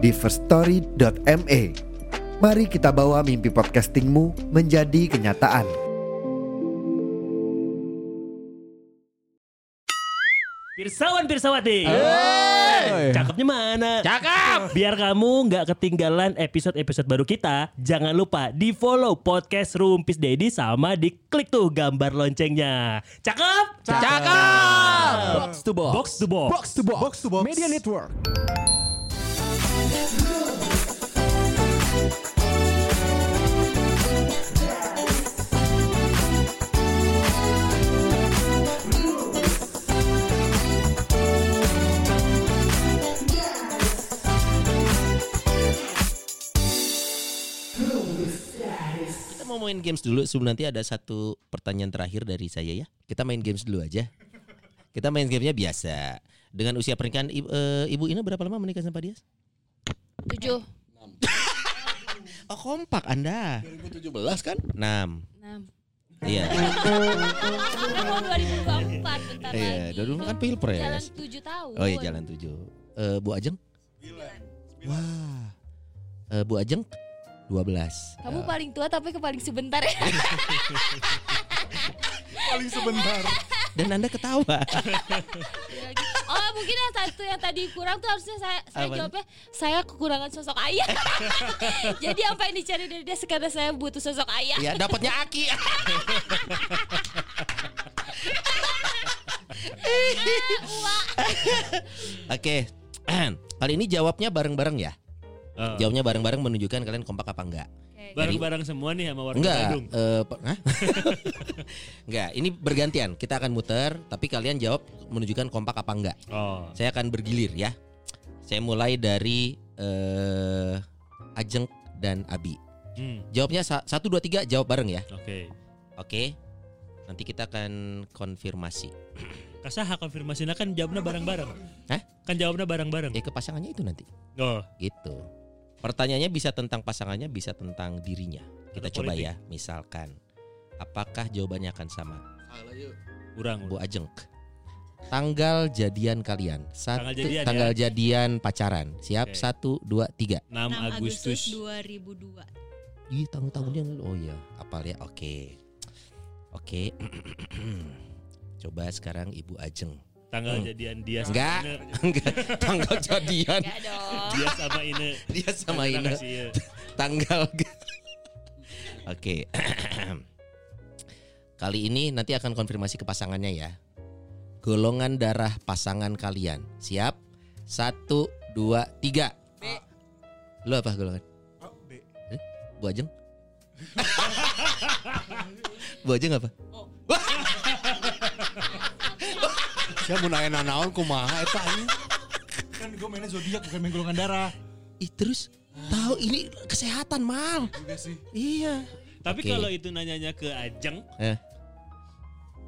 di firststory.me. Mari kita bawa mimpi podcastingmu menjadi kenyataan. Pirsawan Pirsawati. Cakepnya mana? Cakep. Biar kamu nggak ketinggalan episode-episode baru kita, jangan lupa di follow podcast Rumpis Dedi sama di klik tuh gambar loncengnya. Cakep? Cakep. Box to box. Box to box. Box to box. Box to box. Media Network. Mau main games dulu sebelum nanti ada satu pertanyaan terakhir dari saya ya. Kita main games dulu aja. Kita main gamenya biasa. Dengan usia pernikahan ibu, eh, ibu ini berapa lama menikah sama Pak Dias? Tujuh. Oh kompak Anda. 2017 kan? 6. Enam. Iya. Kita mau 2024 bentar Iya, lagi. dulu kan Jalan pilpres. tujuh tahun. Oh iya jalan 7. Eh Bu Ajeng? Wah. Eh, Bu Ajeng 12. Kamu paling tua tapi ke paling sebentar ya. Paling sebentar. Dan Anda ketawa. Oh mungkin yang satu yang tadi kurang tuh harusnya saya saya Apa? jawabnya saya kekurangan sosok ayah. Jadi apa yang dicari dari dia karena saya butuh sosok ayah. ya dapatnya Aki. Oke. Kali ini jawabnya bareng-bareng ya. Oh. Jawabnya bareng-bareng menunjukkan kalian kompak apa enggak. Oke. Bareng-bareng semua nih sama warga Enggak. Bandung. eh, hah? enggak, ini bergantian. Kita akan muter, tapi kalian jawab menunjukkan kompak apa enggak. Oh. Saya akan bergilir ya. Saya mulai dari eh Ajeng dan Abi. Hmm, Jawabnya sa- satu dua tiga jawab bareng ya. Oke. Oke. Nanti kita akan konfirmasi. Kasaha konfirmasinya kan jawabnya bareng-bareng. Hah? Kan jawabnya bareng-bareng. Ya ke pasangannya itu nanti. Oh. Gitu. Pertanyaannya bisa tentang pasangannya, bisa tentang dirinya. Kita Atau coba politik. ya. Misalkan, apakah jawabannya akan sama? Salah yuk. Kurang. Bu Ajeng. Tanggal jadian kalian. Satu, Tanggal jadian ya? tanggal jadian pacaran. Siap? Oke. Satu, dua, tiga. 6 Agustus. 2002. Ih, tahun-tahunnya oh ya, apal ya. Oke. Oke. Coba sekarang Ibu Ajeng. Tanggal Hmm. jadian dia sama Enggak, enggak. Tanggal jadian Enggak dong. Dia sama Ine. dia sama Terima Ine. kasih, ya. Tanggal. Oke. Kali ini nanti akan konfirmasi ke pasangannya ya. Golongan darah pasangan kalian. Siap? Satu, dua, tiga. Lu apa golongan? Oh, B. Bu Ajeng? Bu Ajeng apa? Saya mau nanya naon kumaha eta anjing. Kan gue mainnya zodiak bukan main golongan darah. Ih terus tahu ini kesehatan mal. Juga sih. Iya. Tapi Oke. kalau itu nanyanya ke Ajeng,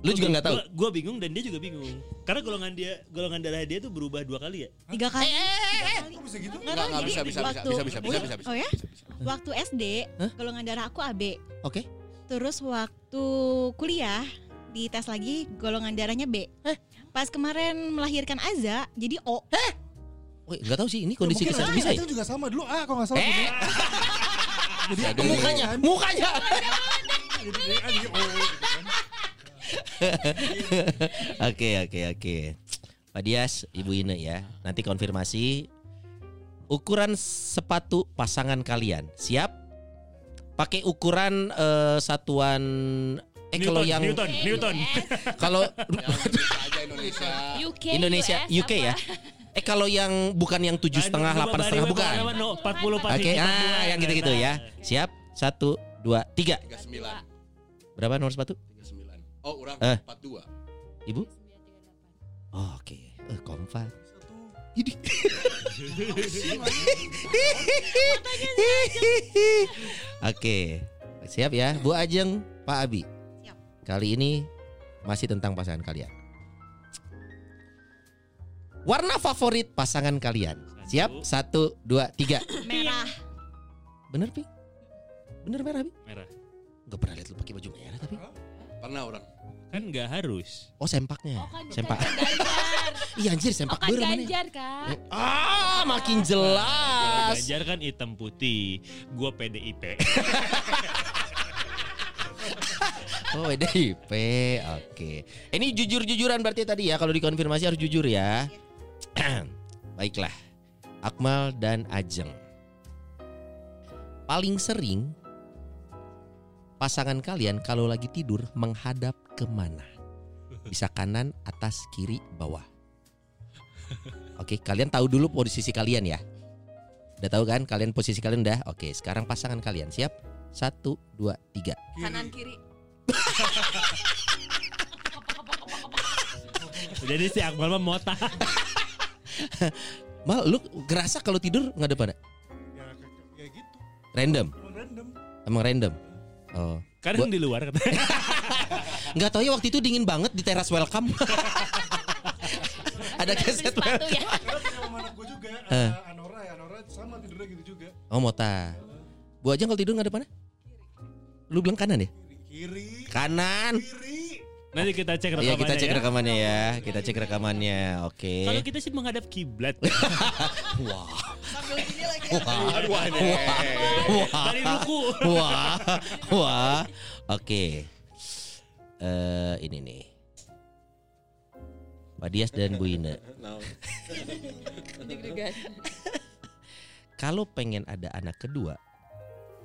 Lu juga nggak tahu? Gue bingung dan dia juga bingung. Karena golongan dia, golongan darah dia tuh berubah dua kali ya. Tiga kali. Kok bisa gitu? Nggak Enggak, tahu, enggak jadi bisa, bisa, bisa, waktu- bisa, bisa, bisa, bisa, bisa. Oh ya? Waktu SD, golongan darah aku AB. Oke. Terus waktu kuliah, di tes lagi golongan darahnya B. Pas kemarin melahirkan Aza, jadi O. Wih, nggak tahu sih ini kondisi kesehatan aja bisa ya? Ajeng juga sama dulu ah kalau nggak salah. Eh, Jadi aduh, mukanya, mukanya. Jadi B A jadi O gitu kan. Oke, oke, oke. Pak Dias, Ibu Ine ya. Nanti konfirmasi ukuran sepatu pasangan kalian. Siap? Pakai ukuran eh, satuan eh kalau Newton, yang Newton, Newton. kalau Bisa aja Indonesia. UK, Indonesia US, UK ya. Eh kalau yang bukan yang tujuh setengah, delapan setengah bukan. No, 40 Oke, ah yang gitu-gitu ya. Siap? Satu, dua, tiga. 39. Berapa nomor sepatu? 39. Oh, orang Eh. 42. Ibu? Oh, Oke, eh, kompak. Ini Oke, siap ya, Bu Ajeng, Pak Abi. Kali ini masih tentang pasangan kalian. Warna favorit pasangan kalian. Siap? Satu, dua, tiga. Merah. Bener pi? Bener merah pi? Merah. Gak pernah lihat lu pakai baju merah tapi. Pernah orang. Kan nggak harus. Oh sempaknya. Oh kan, Sempak. kan. Iya anjir Oh sempak kan beur mana? Ganjar kan. Ah, makin jelas. Ganjar kan hitam putih. Gua PDIP. Oh PDIP, oke. Ini jujur-jujuran berarti tadi ya. Kalau dikonfirmasi harus jujur ya. Baiklah, Akmal dan Ajeng. Paling sering pasangan kalian kalau lagi tidur menghadap ke mana? Bisa kanan, atas, kiri, bawah. Oke, kalian tahu dulu posisi kalian ya. Udah tahu kan? Kalian posisi kalian udah. Oke, sekarang pasangan kalian siap? Satu, dua, tiga. Kanan kiri. Jadi si Akmal mah mota. Mal, lu ngerasa kalau tidur nggak ada pada? Ya, ya gitu. Random, Emang random. emang random. Oh, Kadang di luar katanya. nggak tahu ya waktu itu dingin banget di teras welcome. ada keset sepatu ya. Karena punya sama anak gue juga. Ada Anora ya. Anora sama tidurnya gitu juga. Oh mota. Bu aja kalau tidur nggak ada mana? Lu bilang kanan ya? Kanan. Kiri. Nanti kita cek Iya rekamannya kita cek ya. rekamannya ya. Kita cek rekamannya. Oke. Kalau kita sih menghadap kiblat. Wah. Sambil gini lagi. Aduh, Wah. Dari ruku. Wah. Wah. Oke. Eh ini nih. Pak Dias dan Bu Ine. Kalau pengen ada anak kedua,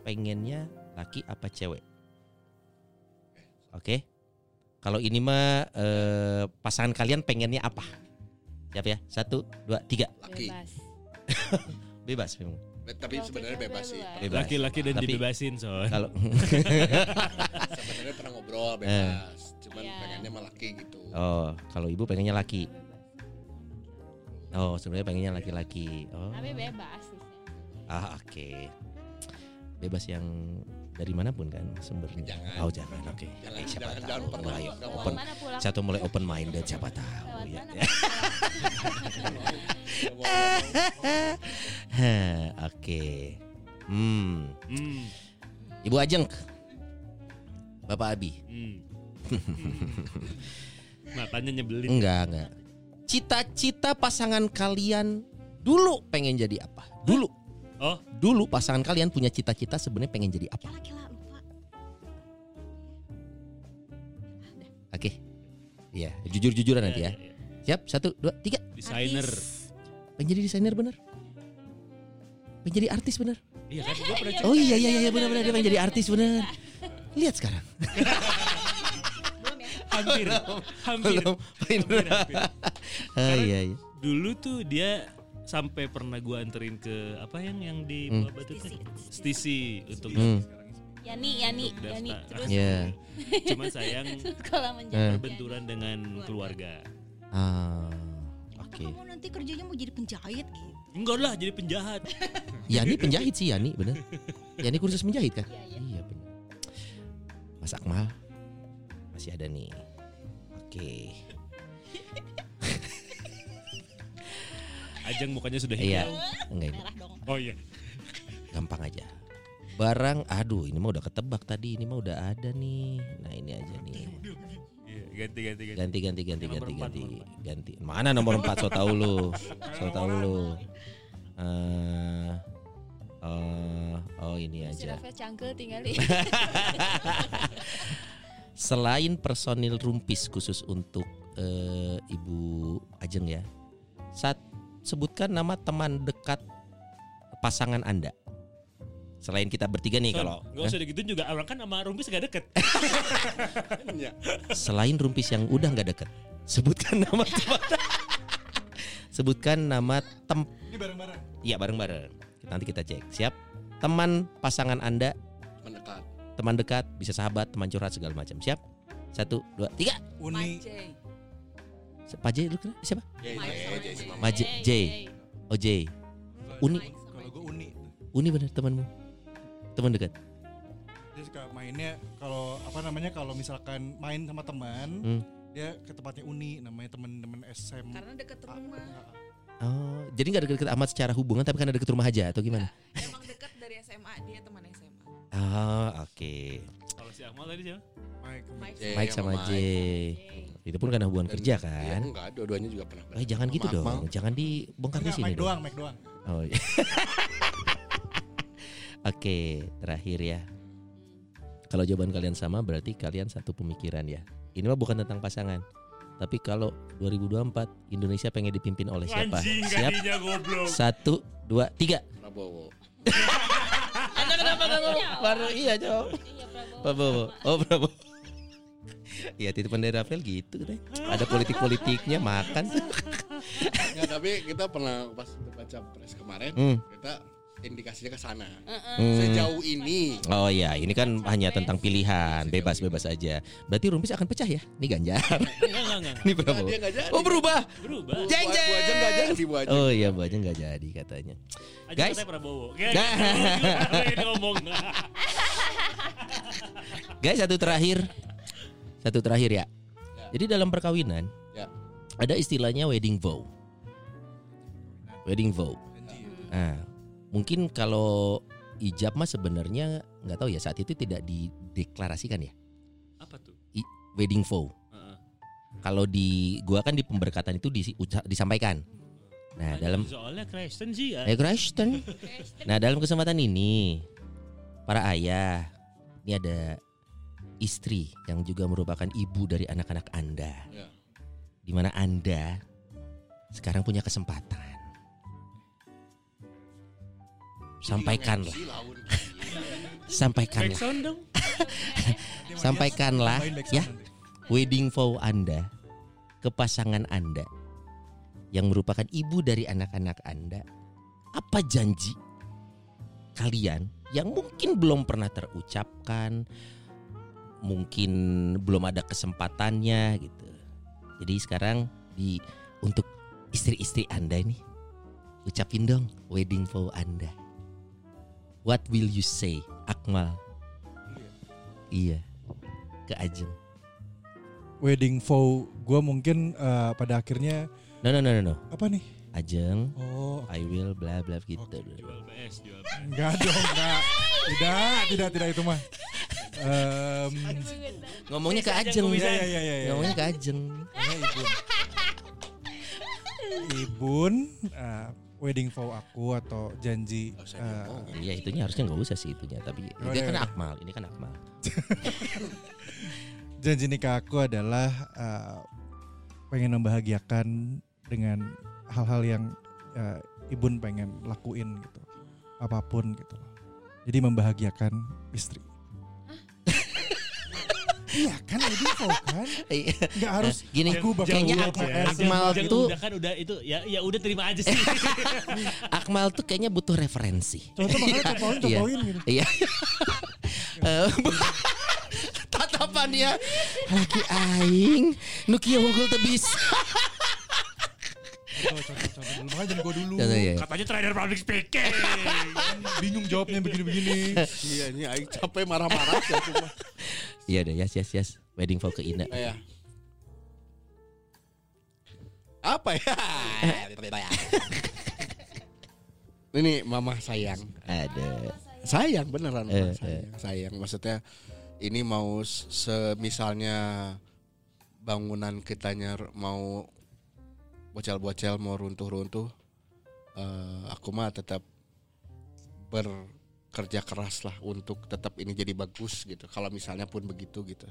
pengennya laki apa cewek? Oke. Kalau ini mah eh, pasangan kalian pengennya apa? Siap ya? Satu, dua, tiga. Laki. Bebas. Bebas memang. Tapi sebenarnya bebas sih. Bebas. Laki-laki dan Tapi- dibebasin son. Kalau Sebenarnya pernah ngobrol bebas. Cuman Iya. pengennya sama laki gitu. oh, kalau ibu pengennya laki. Oh, sebenarnya pengennya laki-laki. Oh. Tapi bebas sih. Ah, oke. Bebas yang dari mana pun kan sumbernya. Jangan. Oh, jangan. Oke. Jangan, Eh, siapa jangan, tahu. jangan. Mulai open. Satu mulai open minded siapa tahu Lewat ya. Oke. Hmm. Hmm. Ibu Ajeng. Bapak Abi. Hmm. Matanya nyebelin. Enggak, enggak. Cita-cita pasangan kalian dulu pengen jadi apa? Dulu. Oh, Dulu pasangan kalian punya cita-cita sebenarnya pengen jadi apa? Oke. Iya, jujur-jujuran nanti ya. Siap? Satu, dua, tiga. desainer. Pengen jadi desainer bener? Pengen jadi artis bener? Iya kan gue pernah Oh iya iya iya benar benar dia pengen jadi artis bener. Lihat sekarang. hampir. Hampir. Belum. Hampir, hampir. Ah, iya iya. Dulu tuh dia sampai pernah gua anterin ke apa yang yang di Hmm. Batu tuh Stisi untuk Hmm. Yani, Yani, Yani. daftar. Terus Iya. cuman sayang Eh. menjadi berbenturan dengan keluarga. Ah. Oke. Kamu nanti kerjanya mau jadi penjahit gitu. Enggak lah jadi penjahat. Yani penjahit sih Yani bener. Yani kursus menjahit kan? Iya, iya. Iya bener. Mas Akmal masih ada nih. Oke. Ajeng mukanya sudah Iya. hijau. Enggak ini. Oh iya. Gampang aja. Barang, aduh ini mah udah ketebak tadi, ini mah udah ada nih. Nah ini aja nih. Iya, ganti ganti ganti. Ganti ganti ganti ganti empat, ganti nomor ganti. Mana nomor 4 so tahu lu. So tahu lu. Eh eh, oh ini aja. Cangkel. Selain personil rumpis khusus untuk eh, Ibu Ajeng ya. Saat sebutkan nama teman dekat pasangan Anda. Selain kita bertiga nih kalau nggak usah digituin juga orang kan sama Rumpis gak deket. Iya. selain rumpis yang udah nggak deket, sebutkan nama teman. sebutkan nama tem Ini bareng-bareng. Iya bareng-bareng. Nanti kita cek. Siap? Teman pasangan Anda, Mendekat. teman dekat, bisa sahabat, teman curhat segala macam. Siap? Satu, dua, tiga. Uni. Pak J, lu kenal siapa? Sama. Maje- J. Oh J. Uni, Kalau gue uni. Uni bener temanmu, teman dekat. Dia suka mainnya kalau apa namanya kalau misalkan main sama teman, Hmm. dia ke tempatnya uni namanya teman-teman SM. Karena deket rumah. Oh, jadi nggak deket-deket amat secara hubungan, tapi karena deket rumah aja atau gimana? Emang deket dari SMA, dia teman SMA. Oh, oke. Kalau si Akmal tadi siapa? Mike. Mike Iya, Mike sama J. Itu pun karena hubungan Dan- kerja Iya, kan. enggak, dua-duanya juga pernah. Eh, jangan gitu dong, jangan dibongkar di sini Mike dong. doang, Mike doang. Oh, iya. Oke, terakhir ya. Kalau jawaban kalian sama berarti kalian satu pemikiran ya. Ini mah bukan tentang pasangan. Tapi kalau 2024 Indonesia pengen dipimpin oleh siapa? Siap? goblok. Satu, dua, tiga. Prabowo. Anda kenapa nggak ngomong? Baru iya jawab. Prabowo. Prabowo. Oh Prabowo. Iya titipan dari Rafael gitu deh. Ada politik-politiknya makan. Ya, tapi kita pernah pas baca pres kemarin, Hmm. kita indikasinya ke sana. Hmm. Sejauh ini Oh iya, ini kan hanya tentang pilihan, bebas-bebas aja. Berarti Rumpis akan pecah ya? Ini Ganjar, Enggak enggak enggak. ini Nah, Prabowo. Oh berubah. Berubah. Jeng Bu- Bu Ajeng nggak jadi Bu Ajeng. Oh iya, Bu Ajeng nggak jadi katanya. Aja Guys. katanya Prabowo. Nah. Ini ngomong. Guys, satu terakhir. Satu terakhir ya. Jadi dalam perkawinan Ya. ada istilahnya wedding vow. Wedding vow. Nah, mungkin kalau ijab mah sebenarnya nggak tahu ya saat itu tidak dideklarasikan ya Apa tuh? wedding vow. Heeh. Kalau di gua kan di pemberkatan itu disi- uca- disampaikan. Nah, dalam soalnya Kristen sih ya. Eh Kristen. Nah dalam kesempatan ini para ayah ini ada istri yang juga merupakan ibu dari anak-anak anda, Ya. di mana anda sekarang punya kesempatan. Sampaikanlah, laun. sampaikanlah, sampaikanlah ya wedding vow anda ke pasangan anda yang merupakan ibu dari anak-anak anda. Apa janji kalian yang mungkin belum pernah terucapkan, mungkin belum ada kesempatannya gitu. Jadi sekarang di untuk istri-istri anda ini ucapin dong wedding vow anda. What will you say, Akmal? Iya, ke Ajeng. Wedding vow gue mungkin eh, pada akhirnya No no no no no. apa nih? Ajeng, Oh, I will bla bla gitu. Jual PS, jual. enggak dong, enggak. Tidak, tidak, tidak itu mah. Em, Ngomongnya ke Ajeng. Iya, iya, iya, iya, iya. Ngomongnya ke Ajeng. Ibun. Ibun, eh, wedding vow aku atau janji Oh, eh, ngomong. Iya itunya harusnya nggak usah sih itunya tapi Oh, dia iya, kan. Akmal ini kan Akmal. janji nikah aku adalah eh, pengen membahagiakan dengan hal-hal yang eh, ibun pengen lakuin gitu apa pun gitu loh jadi membahagiakan istri iya kan wedding vow kan Iya. nggak harus Gini, aku bakal kayaknya Ak- PS. Akmal Jangan tuh udah kan udah itu ya ya udah terima aja sih. Akmal tuh kayaknya butuh referensi. Contoh makanya contohin, Iya. contohin gitu. Iya. Eh, Tatapan dia lagi aing Nukia unggul teu Makanya jangan gue dulu. Contoh, iya. Katanya trader public speaking. Bingung jawabnya begini-begini. Iya, ini aing capek marah-marah ya cuma. Iya deh, yes yes yes. Wedding vow ke Ina. Ya. Apa ya? Ini mama sayang. Ada. Sayang beneran Eh, mama sayang. Sayang maksudnya ini mau semisalnya bangunan kitanya mau bocel-bocel mau runtuh-runtuh eh, aku mah tetap bekerja keras lah untuk tetap ini jadi bagus gitu. Kalau misalnya pun begitu gitu.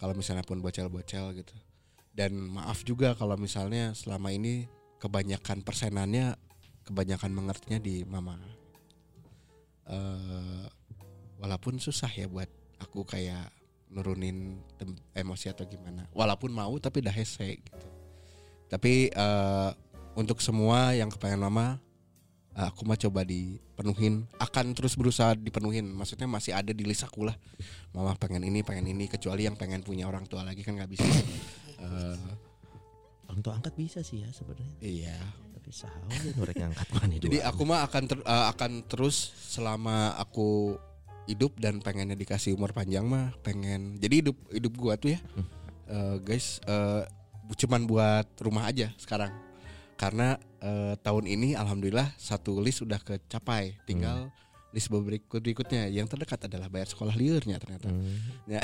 Kalau misalnya pun bocel-bocel gitu. Dan maaf juga kalau misalnya selama ini kebanyakan persenannya kebanyakan mengertinya di mama. eh walaupun susah ya buat aku kayak nurunin emosi atau gimana. Walaupun mau tapi dah hese gitu. Tapi eh untuk semua yang kepengen mama eh, aku mah coba dipenuhin. Akan terus berusaha dipenuhin. Maksudnya masih ada di list aku lah. Mama pengen ini pengen ini. Kecuali yang pengen punya orang tua lagi kan nggak bisa. Eh, Orang tua angkat bisa sih ya sebenarnya. iya. Bisa aja norek ngangkat mana Jadi aku. mah akan ter- eh, akan terus selama aku hidup dan pengennya dikasih umur panjang mah pengen. Jadi hidup hidup gua tuh ya, eh, guys, eh, bu- cuman buat rumah aja sekarang. Karena eh, tahun ini alhamdulillah satu list udah kecapai. Tinggal list berikut berikutnya yang terdekat adalah bayar sekolah liurnya ternyata. Ya.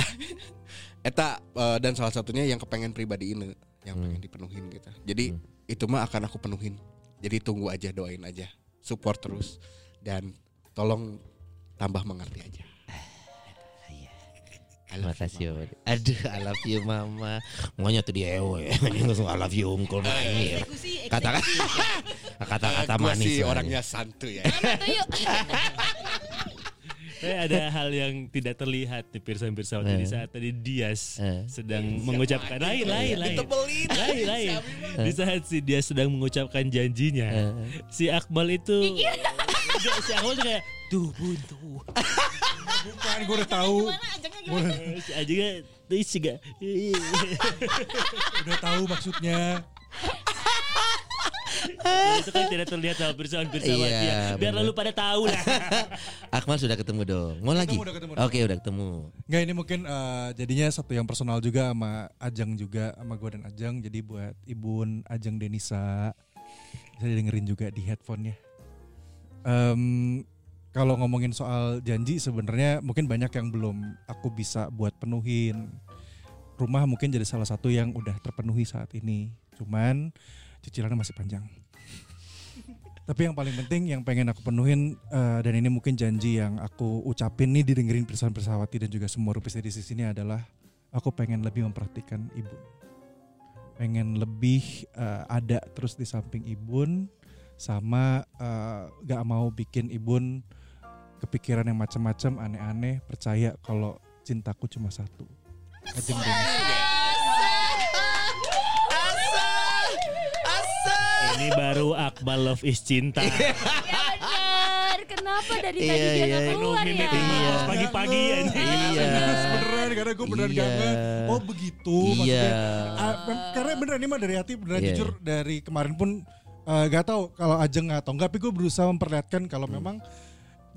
Eta eh, dan salah satunya yang kepengen pribadi ini yang Hmm. pengen dipenuhin gitu. Jadi itu mah akan aku penuhin. Jadi tunggu aja doain aja, support terus dan tolong tambah mengerti aja. I love you, Makasih Mama. Mama. Aduh, I love you mama. Maunya tuh dia ewe. Langsung I love you uncle. Eksekusi, Kata kata-kata Gua manis. sih orangnya santuy ya. Eh, ada hal yang tidak terlihat di pirsa-pirsa waktu di saat tadi Dias Eh. sedang mengucapkan lain lain lain lain lain di saat si Dias sedang mengucapkan janjinya Eh. si Akmal itu si Akmal tuh kayak tuh buntu Bukan, gue udah tahu. si Ajengnya tuh isi gak Udah tahu maksudnya. itu kan tidak terlihat sama pirsawan-pirsawan Iya, dia biar bener. lalu pada tahu lah Akmal sudah ketemu dong. Mau lagi? udah ketemu, Oke, udah ketemu. Nggak ini mungkin eh, jadinya satu yang personal juga sama Ajeng juga sama gue dan Ajeng. Jadi buat Ibun Ajeng Denisa bisa didengerin juga di headphone-nya. Em, kalau ngomongin soal janji sebenarnya mungkin banyak yang belum aku bisa buat penuhin. Rumah mungkin jadi salah satu yang udah terpenuhi saat ini. Cuman cicilannya masih panjang. Tapi yang paling penting yang pengen aku penuhin eh, dan ini mungkin janji yang aku ucapin nih didengerin Pirsawan Pirsawati dan juga semua rupis di sini adalah aku pengen lebih memperhatikan ibu. Pengen lebih eh, ada terus di samping ibun sama eh, gak mau bikin ibun kepikiran yang macam-macam aneh-aneh percaya kalau cintaku cuma satu. Ajeng Denisa. ini baru Akmal Love is Cinta Ya benar. Kenapa dari tadi Iya, dia iya. nggak keluar Penuhin ya? Iya. Pagi-pagi ya Iya. beneran karena gue beneran Iya. kangen. Oh begitu Iya. maksudnya. Mem- karena beneran ini mah dari hati beneran Iya. jujur dari kemarin pun eh, gak tahu kalau Ajeng atau enggak tapi gue berusaha memperlihatkan kalau Hmm. memang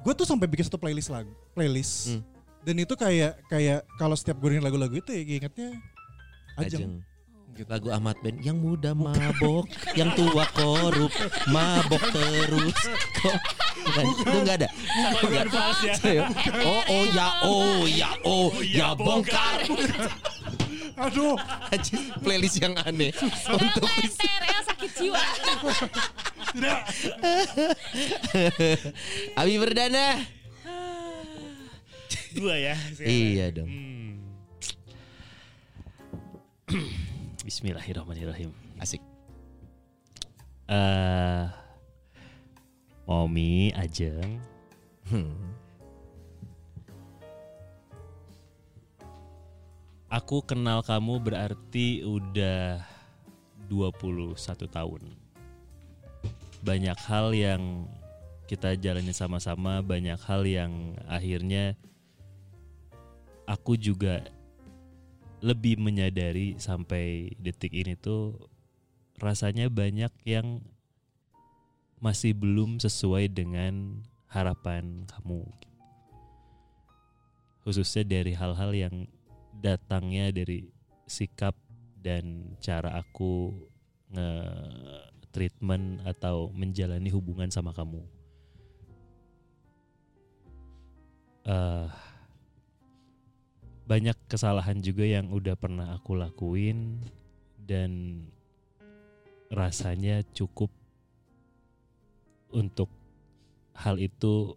gue tuh sampai bikin satu playlist lagu playlist Hmm. dan itu kayak kayak kalau setiap gue dengerin lagu-lagu itu ya ingatnya Ajeng. Ajeng. Lagu Ahmad Ben yang muda mabok, yang tua korup, mabok terus. Kok bukan, itu enggak ada. Bukan fals ya Oh oh ya oh ya oh ya bongkar. Aduh, playlist yang aneh untuk ya sakit jiwa. Abi Perdana. Dua ya sekarang. Iya dong. Hmm. Bismillahirrahmanirrahim. Asik. Eh, Momi Ajeng Hmm. Aku kenal kamu berarti udah 21 tahun. Banyak hal yang kita jalani sama-sama, banyak hal yang akhirnya aku juga lebih menyadari sampai detik ini tuh rasanya banyak yang masih belum sesuai dengan harapan kamu. Khususnya dari hal-hal yang datangnya dari sikap dan cara aku nge-treatment atau menjalani hubungan sama kamu. Eh, banyak kesalahan juga yang udah pernah aku lakuin dan rasanya cukup untuk hal itu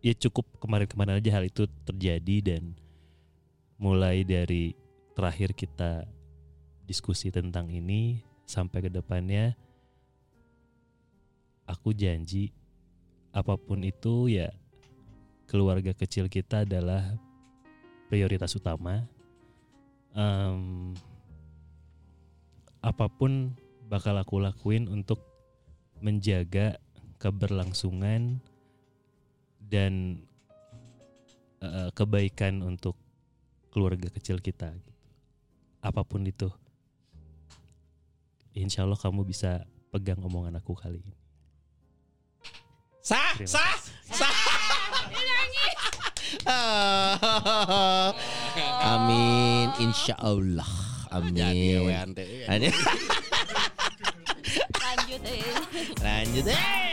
ya cukup kemarin-kemarin aja hal itu terjadi dan mulai dari terakhir kita diskusi tentang ini sampai ke depannya aku janji apa pun itu ya keluarga kecil kita adalah prioritas utama Em, apa pun bakal aku lakuin untuk menjaga keberlangsungan dan eh, kebaikan untuk keluarga kecil kita gitu. apa pun itu insya Allah kamu bisa pegang omongan aku kali ini. Sah, Terima sah, sah. Amin, insya Allah. Amin. Aduh, Lanjut eh. Lanjut. Eh.